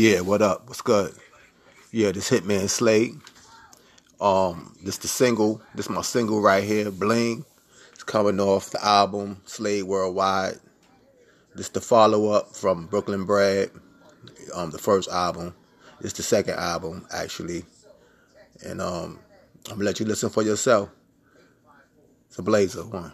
Yeah, what up? What's good? Yeah, this Hitman Slade. Um, this the single. This my single right here, Bling. It's coming off the album Slade Worldwide. This the follow up from Brooklyn Bread. Um, the first album. It's the second album actually, and um, I'm gonna let you listen for yourself. It's a blazer one.